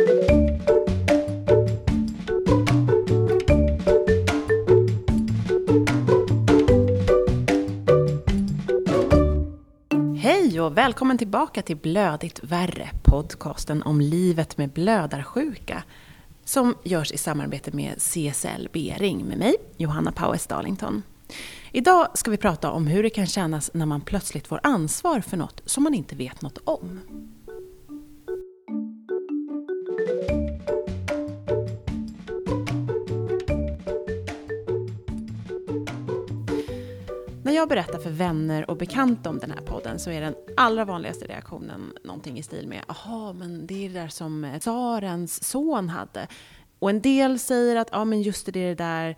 Hej och välkommen tillbaka till Blödigt värre, podcasten om livet med blödarsjuka som görs i samarbete med CSL Bering med mig, Johanna Powers Darlington. Idag ska vi prata om hur det kan kännas när man plötsligt får ansvar för något som man inte vet något om. När jag berättar för vänner och bekanta om den här podden så är den allra vanligaste reaktionen någonting i stil med ”Jaha, men det är det där som tsarens son hade”. Och en del säger att ja, men just det, det är det där,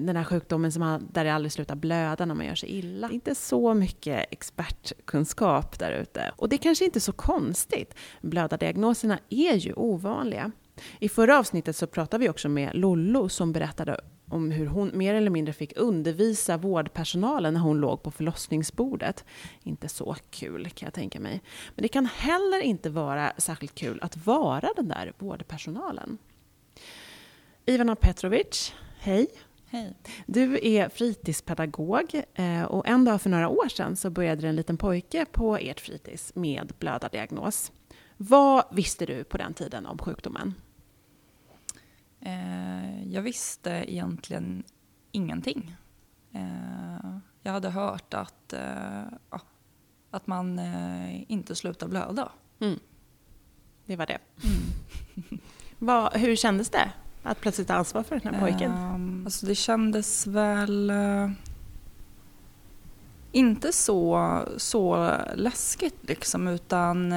den här sjukdomen som där det aldrig slutar blöda när man gör sig illa. Inte så mycket expertkunskap där ute. Och det är kanske inte är så konstigt. Blödardiagnoserna är ju ovanliga. I förra avsnittet så pratade vi också med Lollo som berättade om hur hon mer eller mindre fick undervisa vårdpersonalen när hon låg på förlossningsbordet. Inte så kul kan jag tänka mig. Men det kan heller inte vara särskilt kul att vara den där vårdpersonalen. Ivana Petrovic, hej. Hej. Du är fritidspedagog eh, och en dag för några år sedan så började en liten pojke på ert fritids med blödardiagnos. Vad visste du på den tiden om sjukdomen? Eh, jag visste egentligen ingenting. Eh, jag hade hört att, att man inte slutar blöda. Mm. Det var det. Mm. Vad, hur kändes det? Att plötsligt ta ansvar för den här pojken? Um, alltså det kändes väl inte så, så läskigt liksom utan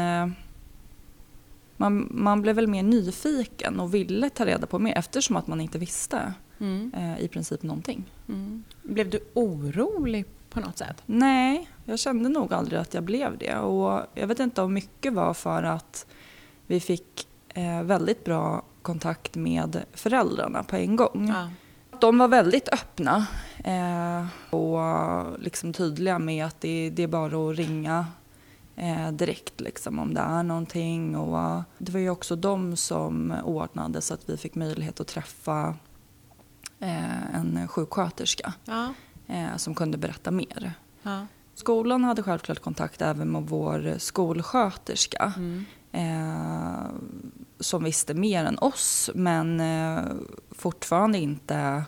man, man blev väl mer nyfiken och ville ta reda på mer eftersom att man inte visste mm. uh, i princip någonting. Mm. Blev du orolig på något sätt? Nej, jag kände nog aldrig att jag blev det och jag vet inte om mycket var för att vi fick väldigt bra kontakt med föräldrarna på en gång. Ja. De var väldigt öppna eh, och liksom tydliga med att det, det är bara att ringa eh, direkt liksom, om det är någonting. Och, uh, det var ju också de som ordnade så att vi fick möjlighet att träffa eh, en sjuksköterska ja. Eh, som kunde berätta mer. Ja. Skolan hade självklart kontakt även med vår skolsköterska. Mm. Eh, som visste mer än oss men eh, fortfarande inte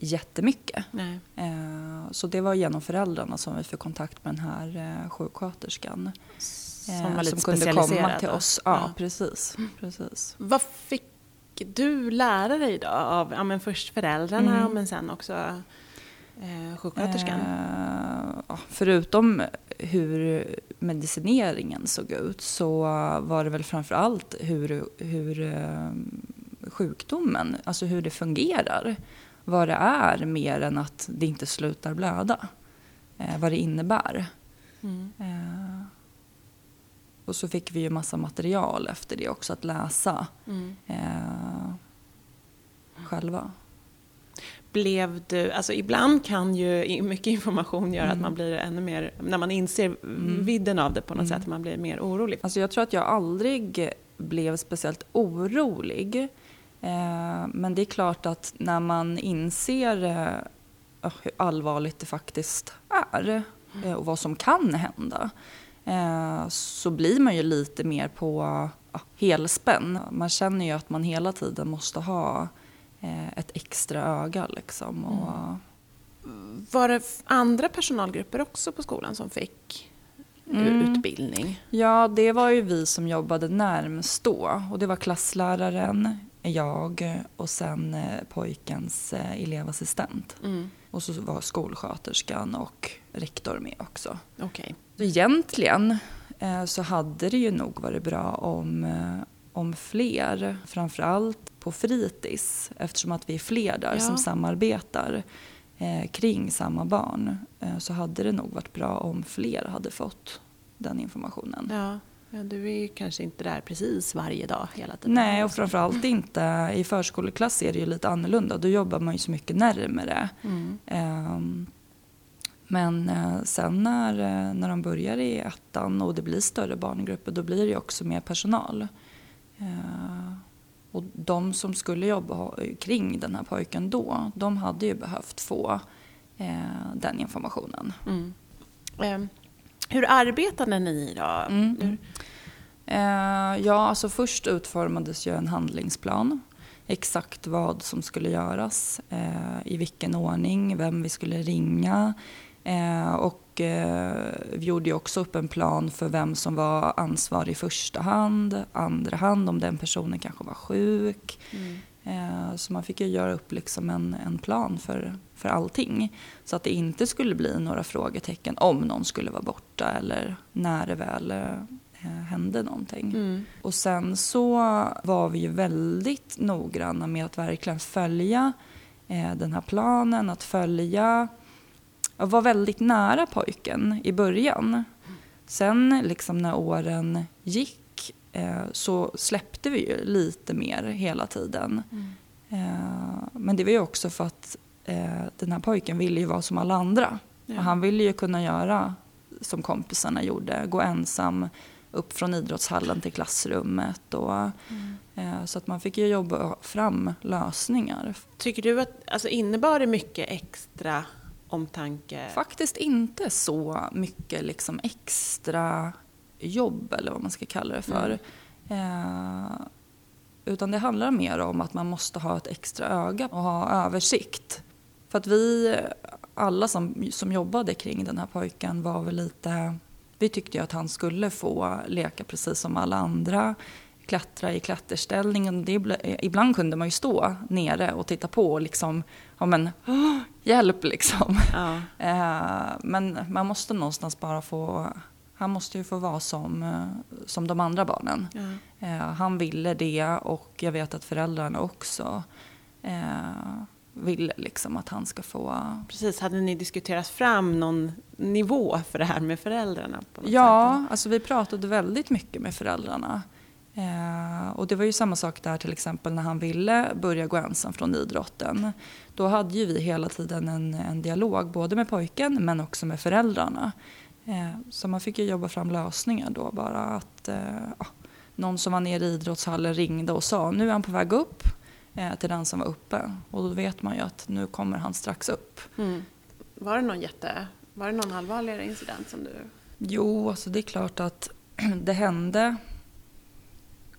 jättemycket. Nej. Eh, så det var genom föräldrarna som vi fick kontakt med den här eh, sjuksköterskan. Som var lite som kunde komma till oss. Ja, ja. Precis, precis. Vad fick du lära dig då av ja, men först föräldrarna mm. men sen också eh, sjuksköterskan? Eh, förutom hur medicineringen såg ut så var det väl framför allt hur, hur eh, sjukdomen, alltså hur det fungerar. Vad det är mer än att det inte slutar blöda. Eh, vad det innebär. Mm. Eh, och så fick vi ju massa material efter det också att läsa mm. eh, själva blev du, alltså ibland kan ju mycket information göra mm. att man blir ännu mer, när man inser mm. vidden av det på något mm. sätt, man blir mer orolig. Alltså jag tror att jag aldrig blev speciellt orolig. Eh, men det är klart att när man inser eh, hur allvarligt det faktiskt är eh, och vad som kan hända så blir man ju lite mer på helspänn. Man känner ju att man hela tiden måste ha ett extra öga. Liksom. Mm. Var det andra personalgrupper också på skolan som fick mm. utbildning? Ja, det var ju vi som jobbade närmst då. Och det var klassläraren, jag och sen eh, pojkens eh, elevassistent. Mm. Och så var skolsköterskan och rektor med också. Okay. Så egentligen så hade det ju nog varit bra om, om fler, framförallt på fritids eftersom att vi är fler där ja. som samarbetar eh, kring samma barn eh, så hade det nog varit bra om fler hade fått den informationen. Ja. Ja, du är kanske inte där precis varje dag hela tiden. Nej, och framförallt inte i förskoleklass är det ju lite annorlunda. Då jobbar man ju så mycket närmare. Mm. Um, men eh, sen när, eh, när de börjar i ettan och det blir större barngrupper då blir det ju också mer personal. Uh, och de som skulle jobba kring den här pojken då, de hade ju behövt få eh, den informationen. Mm. Eh, hur arbetade ni då? Mm. Eh, ja, alltså först utformades ju en handlingsplan. Exakt vad som skulle göras, eh, i vilken ordning, vem vi skulle ringa. Eh, och eh, vi gjorde också upp en plan för vem som var ansvarig i första hand, andra hand om den personen kanske var sjuk. Mm. Eh, så man fick ju göra upp liksom en, en plan för, för allting. Så att det inte skulle bli några frågetecken om någon skulle vara borta eller när det väl eh, hände någonting. Mm. Och sen så var vi ju väldigt noggranna med att verkligen följa eh, den här planen, att följa jag var väldigt nära pojken i början. Sen liksom när åren gick så släppte vi ju lite mer hela tiden. Mm. Eh, men det var ju också för att eh, den här pojken ville ju vara som alla andra. Ja. Och han ville ju kunna göra som kompisarna gjorde, gå ensam upp från idrottshallen till klassrummet. Och, mm. eh, så att man fick ju jobba fram lösningar. Tycker du att, alltså innebar det mycket extra omtanke? Faktiskt inte så mycket liksom extra jobb eller vad man ska kalla det för. Mm. Eh, utan det handlar mer om att man måste ha ett extra öga och ha översikt. För att vi, alla som, som jobbade kring den här pojken var väl lite... Vi tyckte ju att han skulle få leka precis som alla andra klättra i klätterställningen. Det, ibland kunde man ju stå nere och titta på och liksom, ja men, oh, hjälp liksom. Ja. Eh, men man måste någonstans bara få, han måste ju få vara som, eh, som de andra barnen. Ja. Eh, han ville det och jag vet att föräldrarna också vill liksom att han ska få... Precis, hade ni diskuterat fram någon nivå för det här med föräldrarna? ja, sätt? alltså vi pratade väldigt mycket med föräldrarna. Eh, och det var ju samma sak där till exempel när han ville börja gå ensam från idrotten. Då hade ju vi hela tiden en, en dialog både med pojken men också med föräldrarna. Eh, så man fick ju jobba fram lösningar då bara att eh, någon som var nere i idrottshallen ringde och sa nu är han på väg upp eh, till den som var uppe. Och då vet man ju att nu kommer han strax upp. Mm. Var det någon jätte, var det någon allvarligare incident som du... Jo, alltså det är klart att det hände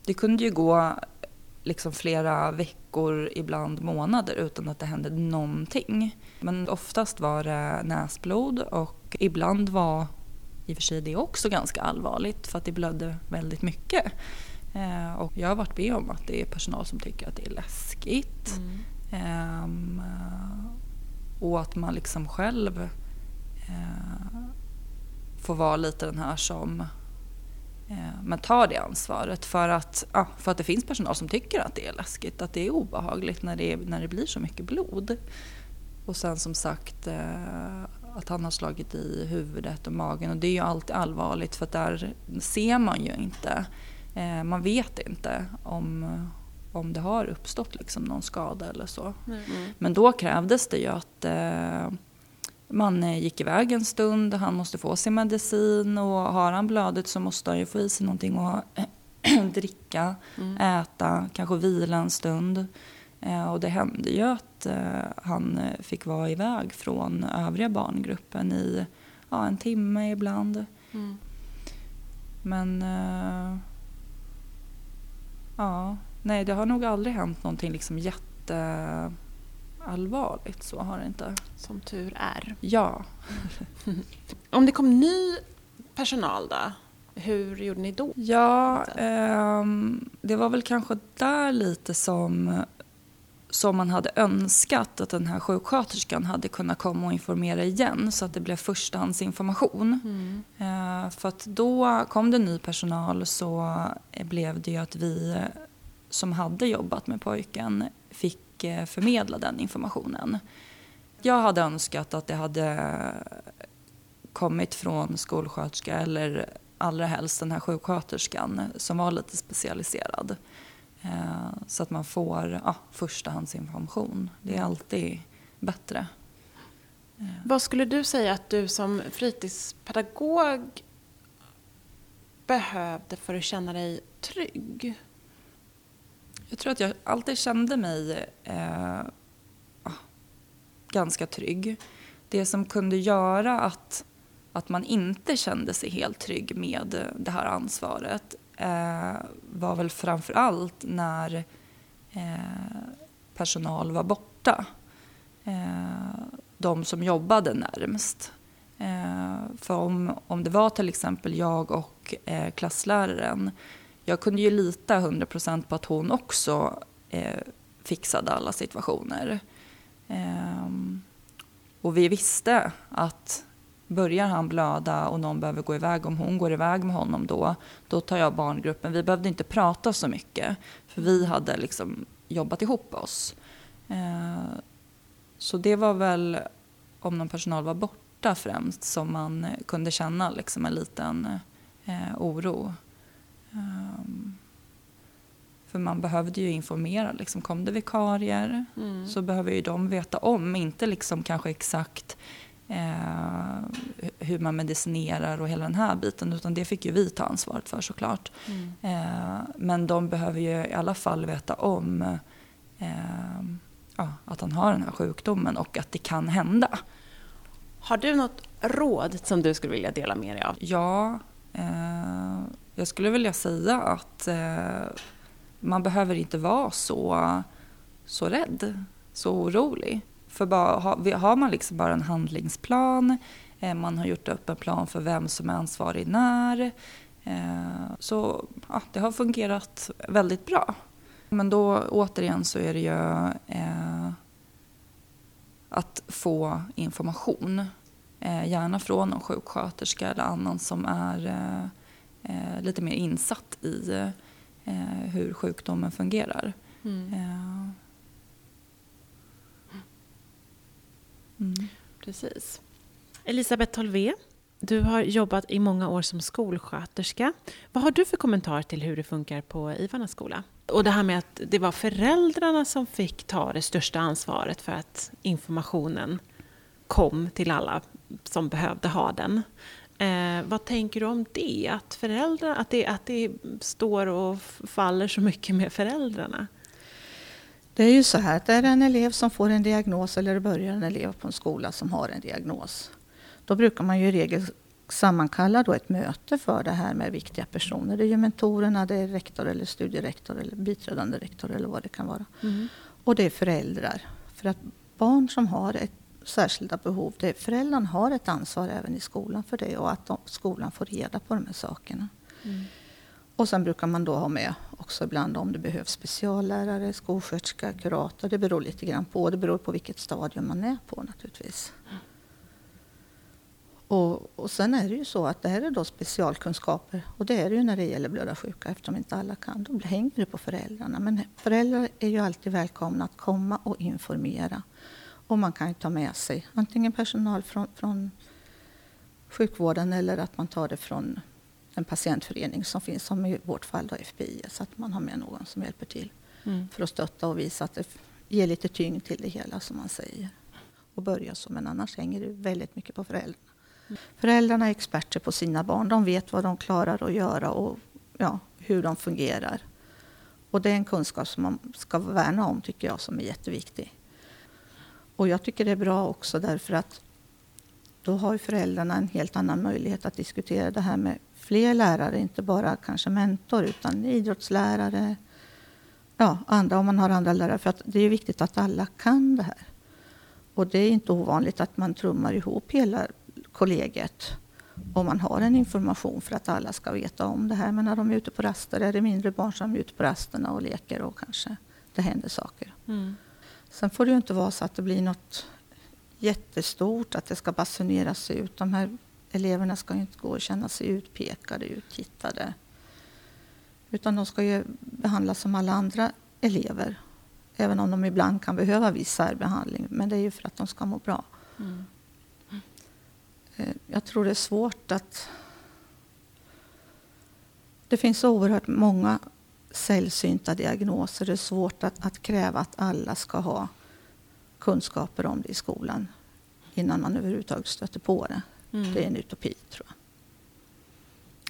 det kunde ju gå liksom flera veckor, ibland månader utan att det hände någonting. Men oftast var det näsblod och ibland var i och för sig det också ganska allvarligt för att det blödde väldigt mycket. Eh, och jag har varit med om att det är personal som tycker att det är läskigt. Mm. Eh, och att man liksom själv eh, får vara lite den här som Eh, men tar det ansvaret för att, ja, för att det finns personal som tycker att det är läskigt, att det är obehagligt när det, när det blir så mycket blod. Och sen som sagt eh, att han har slagit i huvudet och magen och det är ju alltid allvarligt för att där ser man ju inte. Eh, man vet inte om, om det har uppstått liksom någon skada eller så. Mm. Men då krävdes det ju att man eh, gick iväg en stund, han måste få sin medicin och har han blödet så måste han ju få i sig någonting att dricka, mm. äta, kanske vila en stund. Eh, och det hände ju att eh, han fick vara iväg från övriga barngruppen i ja, en timme ibland. Mm. Men ja, nej det har nog aldrig hänt någonting liksom jätte allvarligt. Så har det inte. Som tur är. Ja. Om det kom ny personal då? Hur gjorde ni då? Ja, eh, det var väl kanske där lite som, som man hade önskat att den här sjuksköterskan hade kunnat komma och informera igen så att det blev förstahandsinformation. Mm. Eh, för att då kom det ny personal så blev det ju att vi som hade jobbat med pojken fick förmedla den informationen. Jag hade önskat att det hade kommit från skolsköterska eller allra helst den här sjuksköterskan som var lite specialiserad. Eh, så att man får ja, förstahandsinformation. Det är alltid bättre. Eh. Vad skulle du säga att du som fritidspedagog behövde för att känna dig trygg? Jag tror att jag alltid kände mig eh, ganska trygg. Det som kunde göra att, att man inte kände sig helt trygg med det här ansvaret eh, var väl framför allt när eh, personal var borta. Eh, de som jobbade närmst. Eh, för om, om det var till exempel jag och eh, klassläraren jag kunde ju lita 100% på att hon också eh, fixade alla situationer. Ehm, och vi visste att börjar han blöda och någon behöver gå iväg, om hon går iväg med honom då, då tar jag barngruppen. Vi behövde inte prata så mycket, för vi hade liksom jobbat ihop oss. Ehm, så det var väl, om någon personal var borta främst, som man kunde känna liksom en liten eh, oro. Um, för man behövde ju informera. Liksom, kom det vikarier mm. så behöver ju de veta om, inte liksom kanske exakt eh, hur man medicinerar och hela den här biten. Utan det fick ju vi ta ansvaret för såklart. Mm. Eh, men de behöver ju i alla fall veta om eh, ja, att han har den här sjukdomen och att det kan hända. Har du något råd som du skulle vilja dela med dig av? Ja, eh, jag skulle vilja säga att eh, man behöver inte vara så, så rädd, så orolig. För bara, har, har man liksom bara en handlingsplan, eh, man har gjort upp en plan för vem som är ansvarig när, eh, så ja, det har fungerat väldigt bra. Men då återigen så är det ju eh, att få information. Eh, gärna från någon sjuksköterska eller annan som är eh, lite mer insatt i hur sjukdomen fungerar. Mm. Mm. Precis. Elisabeth Tolvé, du har jobbat i många år som skolsköterska. Vad har du för kommentar till hur det funkar på Ivarnas skola? Och det här med att det var föräldrarna som fick ta det största ansvaret för att informationen kom till alla som behövde ha den. Eh, vad tänker du om det? Att, föräldrar, att, det, att det står och faller så mycket med föräldrarna? Det är ju så här att är det en elev som får en diagnos eller det börjar en elev på en skola som har en diagnos. Då brukar man ju i regel sammankalla då ett möte för det här med viktiga personer. Det är ju mentorerna, det är rektor eller studierektor eller biträdande rektor eller vad det kan vara. Mm. Och det är föräldrar. För att barn som har ett särskilda behov. Det, föräldrarna har ett ansvar även i skolan för det och att de, skolan får reda på de här sakerna. Mm. Och sen brukar man då ha med också ibland om det behövs speciallärare, skolsköterska, kurator. Det beror lite grann på. Det beror på vilket stadium man är på naturligtvis. Och, och sen är det ju så att det här är då specialkunskaper. Och det är det ju när det gäller blödarsjuka eftersom inte alla kan. Då hänger det på föräldrarna. Men föräldrar är ju alltid välkomna att komma och informera. Och man kan ju ta med sig antingen personal från, från sjukvården eller att man tar det från en patientförening som finns, som i vårt fall då FPI, så att man har med någon som hjälper till mm. för att stötta och visa att det ger lite tyngd till det hela som man säger. Och börja så, men annars hänger det väldigt mycket på föräldrarna. Mm. Föräldrarna är experter på sina barn, de vet vad de klarar att göra och ja, hur de fungerar. Och det är en kunskap som man ska värna om tycker jag som är jätteviktig. Och jag tycker det är bra också därför att då har föräldrarna en helt annan möjlighet att diskutera det här med fler lärare, inte bara kanske mentor utan idrottslärare, ja, andra om man har andra lärare. För att det är viktigt att alla kan det här. Och det är inte ovanligt att man trummar ihop hela kollegiet om man har en information för att alla ska veta om det här. Men när de är ute på raster är det mindre barn som är ute på rasterna och leker och kanske det händer saker. Mm. Sen får det ju inte vara så att det blir något jättestort, att det ska basuneras ut. De här eleverna ska ju inte gå och känna sig utpekade, uttittade. Utan de ska ju behandlas som alla andra elever. Även om de ibland kan behöva viss särbehandling. Men det är ju för att de ska må bra. Mm. Jag tror det är svårt att... Det finns så oerhört många sällsynta diagnoser. Det är svårt att, att kräva att alla ska ha kunskaper om det i skolan innan man överhuvudtaget stöter på det. Mm. Det är en utopi, tror jag.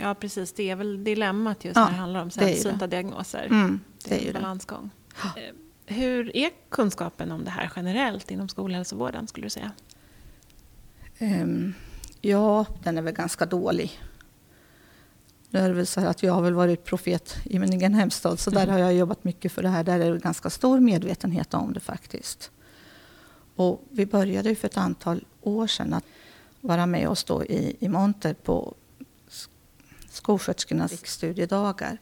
Ja, precis. Det är väl dilemmat just ja, när det handlar om sällsynta diagnoser. Mm, det, det är en balansgång. Det. Eh, hur är kunskapen om det här generellt inom skolhälsovården, skulle du säga? Um, ja, den är väl ganska dålig. Nu är det väl så att jag har väl varit profet i min egen hemstad, så mm. där har jag jobbat mycket för det här. Där är det ganska stor medvetenhet om det faktiskt. Och vi började för ett antal år sedan att vara med oss då i, i monter på skolsköterskornas riksstudiedagar.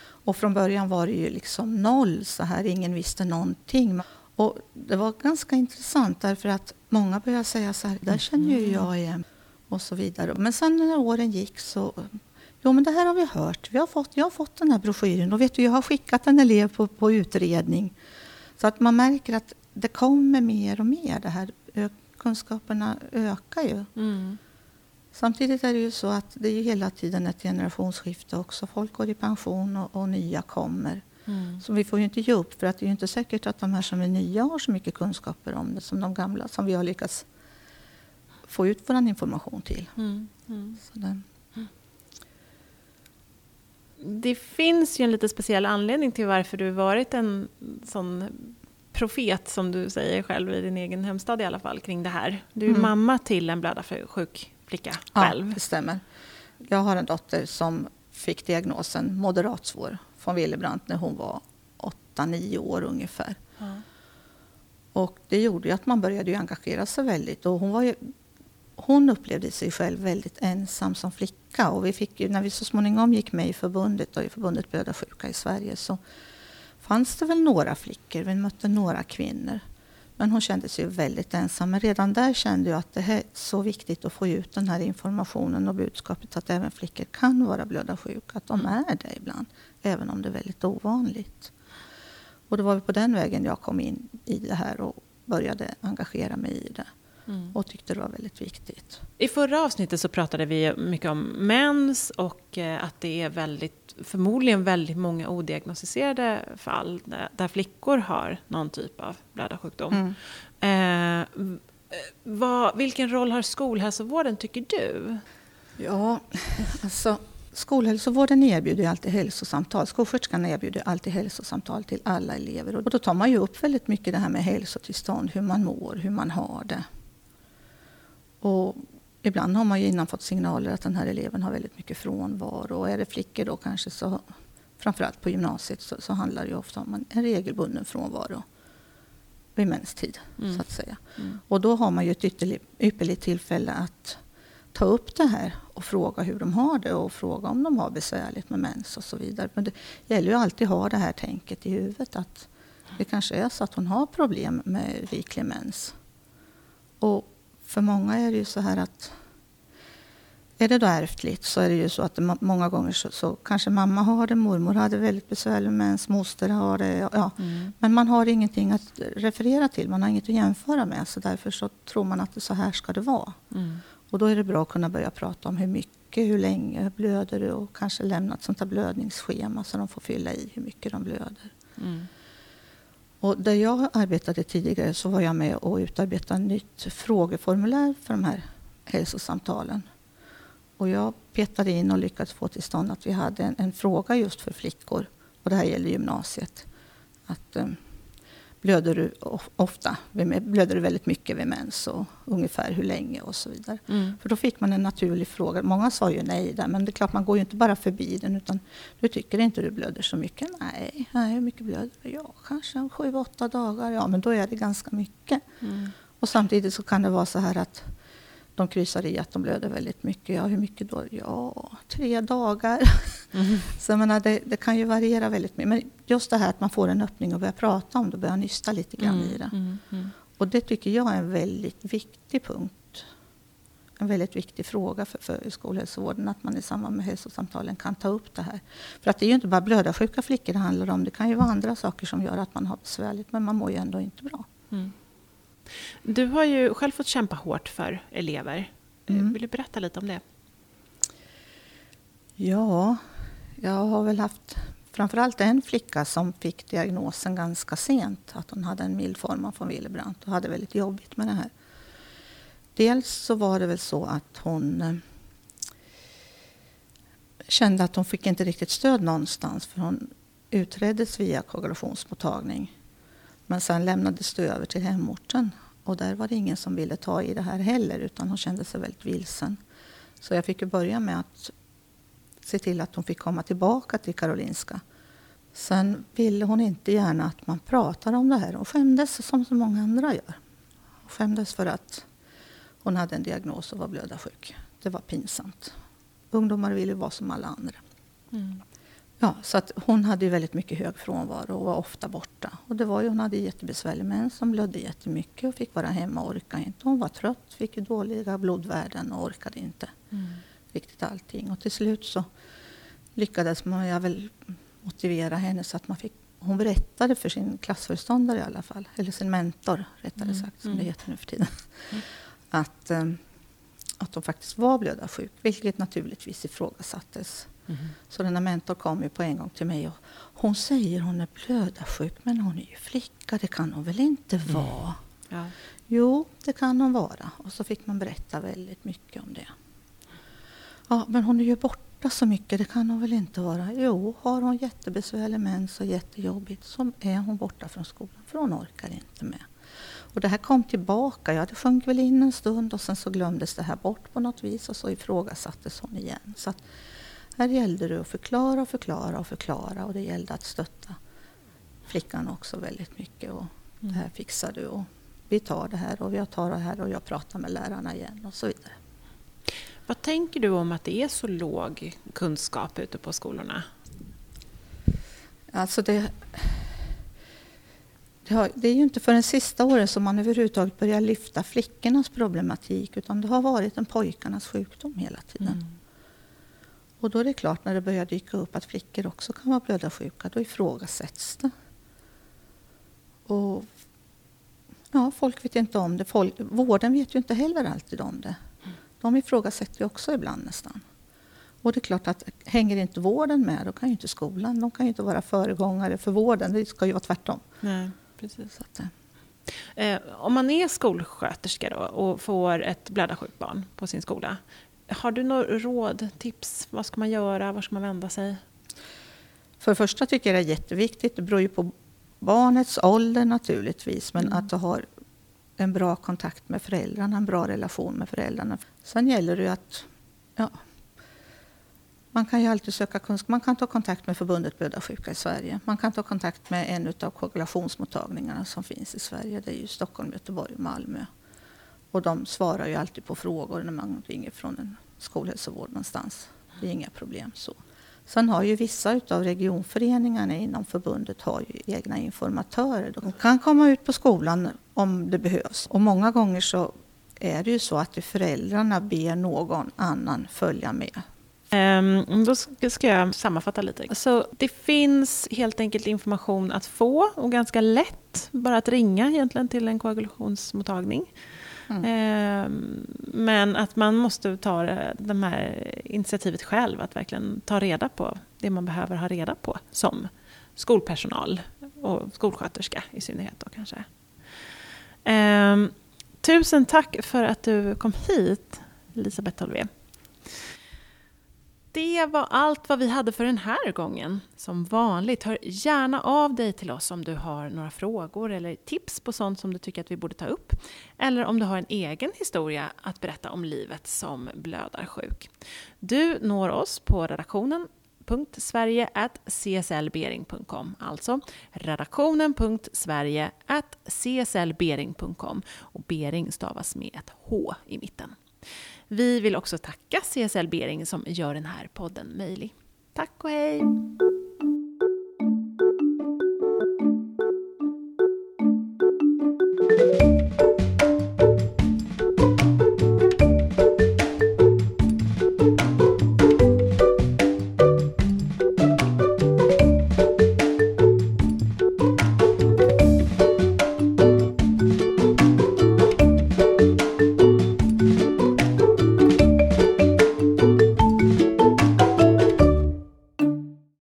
Och från början var det ju liksom noll, så här, ingen visste någonting. Och det var ganska intressant därför att många började säga så här, där känner ju jag igen och så vidare. Men sen när åren gick så, jo men det här har vi hört, vi har fått, jag har fått den här broschyren och vet du, jag har skickat en elev på, på utredning. Så att man märker att det kommer mer och mer, det här kunskaperna ökar ju. Mm. Samtidigt är det ju så att det är hela tiden ett generationsskifte också. Folk går i pension och, och nya kommer. Mm. Så vi får ju inte ge upp för att det är ju inte säkert att de här som är nya har så mycket kunskaper om det som de gamla som vi har lyckats få ut vår information till. Mm. Mm. Det. det finns ju en lite speciell anledning till varför du varit en sån profet som du säger själv i din egen hemstad i alla fall kring det här. Du är mm. mamma till en blödarsjuk flicka själv. Ja, det stämmer. Jag har en dotter som fick diagnosen moderat svår från Willebrandt när hon var 8-9 år ungefär. Ja. Och det gjorde ju att man började engagera sig väldigt. Och hon, var ju, hon upplevde sig själv väldigt ensam som flicka. Och vi fick ju, när vi så småningom gick med i förbundet, och i förbundet Blödarsjuka i Sverige, så fanns det väl några flickor. Vi mötte några kvinnor. Men hon kände sig väldigt ensam. Men redan där kände jag att det är så viktigt att få ut den här informationen och budskapet att även flickor kan vara blödarsjuka. Att de mm. är det ibland, även om det är väldigt ovanligt. Och det var på den vägen jag kom in i det här och började engagera mig i det. Mm. Och tyckte det var väldigt viktigt. I förra avsnittet så pratade vi mycket om mens och eh, att det är väldigt, förmodligen väldigt många odiagnostiserade fall där, där flickor har någon typ av blödarsjukdom. Mm. Eh, vad, vilken roll har skolhälsovården tycker du? Ja, alltså Skolhälsovården erbjuder alltid hälsosamtal. Skolsköterskan erbjuder alltid hälsosamtal till alla elever. Och då tar man ju upp väldigt mycket det här med hälsotillstånd, hur man mår, hur man har det. Och ibland har man ju innan fått signaler att den här eleven har väldigt mycket frånvaro. Och är det flickor då kanske så, framförallt på gymnasiet, så, så handlar det ofta om en regelbunden frånvaro vid menstid, mm. så att säga. Mm. Och då har man ju ett ypperligt tillfälle att ta upp det här och fråga hur de har det och fråga om de har besvärligt med mens och så vidare. Men det gäller ju alltid att ha det här tänket i huvudet att det kanske är så att hon har problem med riklig mens. Och för många är det ju så här att är det då ärftligt så är det ju så att det, många gånger så, så, kanske mamma har det, mormor hade väldigt besvärligt med ens moster har det. Ja. Mm. Men man har ingenting att referera till, man har inget att jämföra med. Så därför så tror man att det, så här ska det vara. Mm. Och då är det bra att kunna börja prata om hur mycket, hur länge hur blöder du och kanske lämna ett sånt här blödningsschema så de får fylla i hur mycket de blöder. Mm. Och där jag arbetade tidigare så var jag med och utarbetade ett nytt frågeformulär för de här hälsosamtalen. Och jag petade in och lyckades få till stånd att vi hade en, en fråga just för flickor. Och det här gäller gymnasiet. Att, um, blöder du ofta, blöder du väldigt mycket vid mens och ungefär hur länge och så vidare. Mm. För då fick man en naturlig fråga. Många sa ju nej där, men det är klart man går ju inte bara förbi den utan du tycker inte du blöder så mycket. Nej, nej hur mycket blöder du? Ja, kanske sju, åtta dagar. Ja, men då är det ganska mycket. Mm. Och samtidigt så kan det vara så här att de kryssar i att de blöder väldigt mycket. Ja, hur mycket då? Ja, tre dagar. Mm. Så jag menar, det, det, kan ju variera väldigt mycket. Men just det här att man får en öppning och börjar prata om det, börjar nysta lite grann mm. i det. Mm. mm. Och det tycker jag är en väldigt viktig punkt. En väldigt viktig fråga för, för skolhälsovården, att man i samband med hälsosamtalen kan ta upp det här. För att det är ju inte bara blödarsjuka flickor det handlar om. Det kan ju vara andra saker som gör att man har besvärligt, men man mår ju ändå inte bra. Du har ju själv fått kämpa hårt för elever. Mm. Vill du berätta lite om det? Ja, jag har väl haft framförallt en flicka som fick diagnosen ganska sent. Att hon hade en mild form av von Willebrand och hade väldigt jobbigt med det här. Dels så var det väl så att hon kände att hon fick inte riktigt stöd någonstans för hon utreddes via koagulationsmottagning. Men sen lämnades det över till hemorten och där var det ingen som ville ta i det här heller utan hon kände sig väldigt vilsen. Så jag fick ju börja med att se till att hon fick komma tillbaka till Karolinska. Sen ville hon inte gärna att man pratade om det här. Hon skämdes som så många andra gör. Hon skämdes för att hon hade en diagnos och var blödarsjuk. Det var pinsamt. Ungdomar vill ju vara som alla andra. Mm. Ja, så att hon hade ju väldigt mycket hög frånvaro och var ofta borta. Och det var ju, hon hade jättebesvärlig mens som blödde jättemycket och fick vara hemma och orkade inte. Hon var trött, fick ju dåliga blodvärden och orkade inte mm. riktigt allting. Och till slut så lyckades man jag väl motivera henne så att man fick hon berättade för sin klassföreståndare i alla fall, eller sin mentor rättare mm. sagt, som mm. det heter nu för tiden, mm. att, um, att hon faktiskt var blödarsjuk, vilket naturligtvis ifrågasattes. Mm. Så denna mentor kom ju på en gång till mig och hon säger hon är blödarsjuk, men hon är ju flicka, det kan hon väl inte mm. vara? Ja. Jo, det kan hon vara. Och så fick man berätta väldigt mycket om det. Ja, men hon är ju borta så mycket, det kan hon väl inte vara? Jo, har hon jättebesvärlig mens och jättejobbigt så är hon borta från skolan, för hon orkar inte med. Och det här kom tillbaka. Ja, det sjönk väl in en stund och sen så glömdes det här bort på något vis och så ifrågasattes hon igen. Så att här gällde det att förklara och förklara och förklara och det gällde att stötta flickan också väldigt mycket. Och det här fixar du och vi tar det här och jag tar det här och jag pratar med lärarna igen och så vidare. Vad tänker du om att det är så låg kunskap ute på skolorna? Alltså det, det, har, det är ju inte förrän sista året som man överhuvudtaget börjar lyfta flickornas problematik utan det har varit en pojkarnas sjukdom hela tiden. Mm. Och då är det klart när det börjar dyka upp att flickor också kan vara blödarsjuka, då ifrågasätts det. Och ja, folk vet inte om det. Folk, vården vet ju inte heller alltid om det. De ifrågasätter ju också ibland nästan. Och det är klart att hänger inte vården med, då kan ju inte skolan, de kan ju inte vara föregångare för vården. Det ska ju vara tvärtom. Nej, precis. Att, eh. eh om man är skolsköterska då och får ett blödarsjukt barn på sin skola, har du några råd, tips? Vad ska man göra? Var ska man vända sig? För det första tycker jag det är jätteviktigt, det beror ju på barnets ålder naturligtvis, men mm. att du har en bra kontakt med föräldrarna, en bra relation med föräldrarna. Sen gäller det ju att ja, man kan ju alltid söka kunskap. Man kan ta kontakt med förbundet blödarsjuka i Sverige. Man kan ta kontakt med en av koagulationsmottagningarna som finns i Sverige. Det är ju Stockholm, Göteborg och Malmö. Och de svarar ju alltid på frågor när man ringer från en skolhälsovård någonstans. Det är inga problem så. Sen har ju vissa av regionföreningarna inom förbundet har ju egna informatörer. De kan komma ut på skolan om det behövs. Och många gånger så är det ju så att föräldrarna ber någon annan följa med. Ehm, då ska jag sammanfatta lite. Så det finns helt enkelt information att få och ganska lätt bara att ringa egentligen till en koagulationsmottagning. Mm. Ehm, men att man måste ta det här initiativet själv, att verkligen ta reda på det man behöver ha reda på som skolpersonal och skolsköterska i synnerhet då kanske. Ehm, tusen tack för att du kom hit, Elisabeth Tolvé det var allt vad vi hade för den här gången. Som vanligt, hör gärna av dig till oss om du har några frågor eller tips på sånt som du tycker att vi borde ta upp. Eller om du har en egen historia att berätta om livet som blödarsjuk. Du når oss på redaktionen redaktionen.sverige.cslbering.com Alltså redaktionen.sverige.cslbering.com och Bering stavas med ett H i mitten. Vi vill också tacka CSL Bering som gör den här podden möjlig. Tack och hej!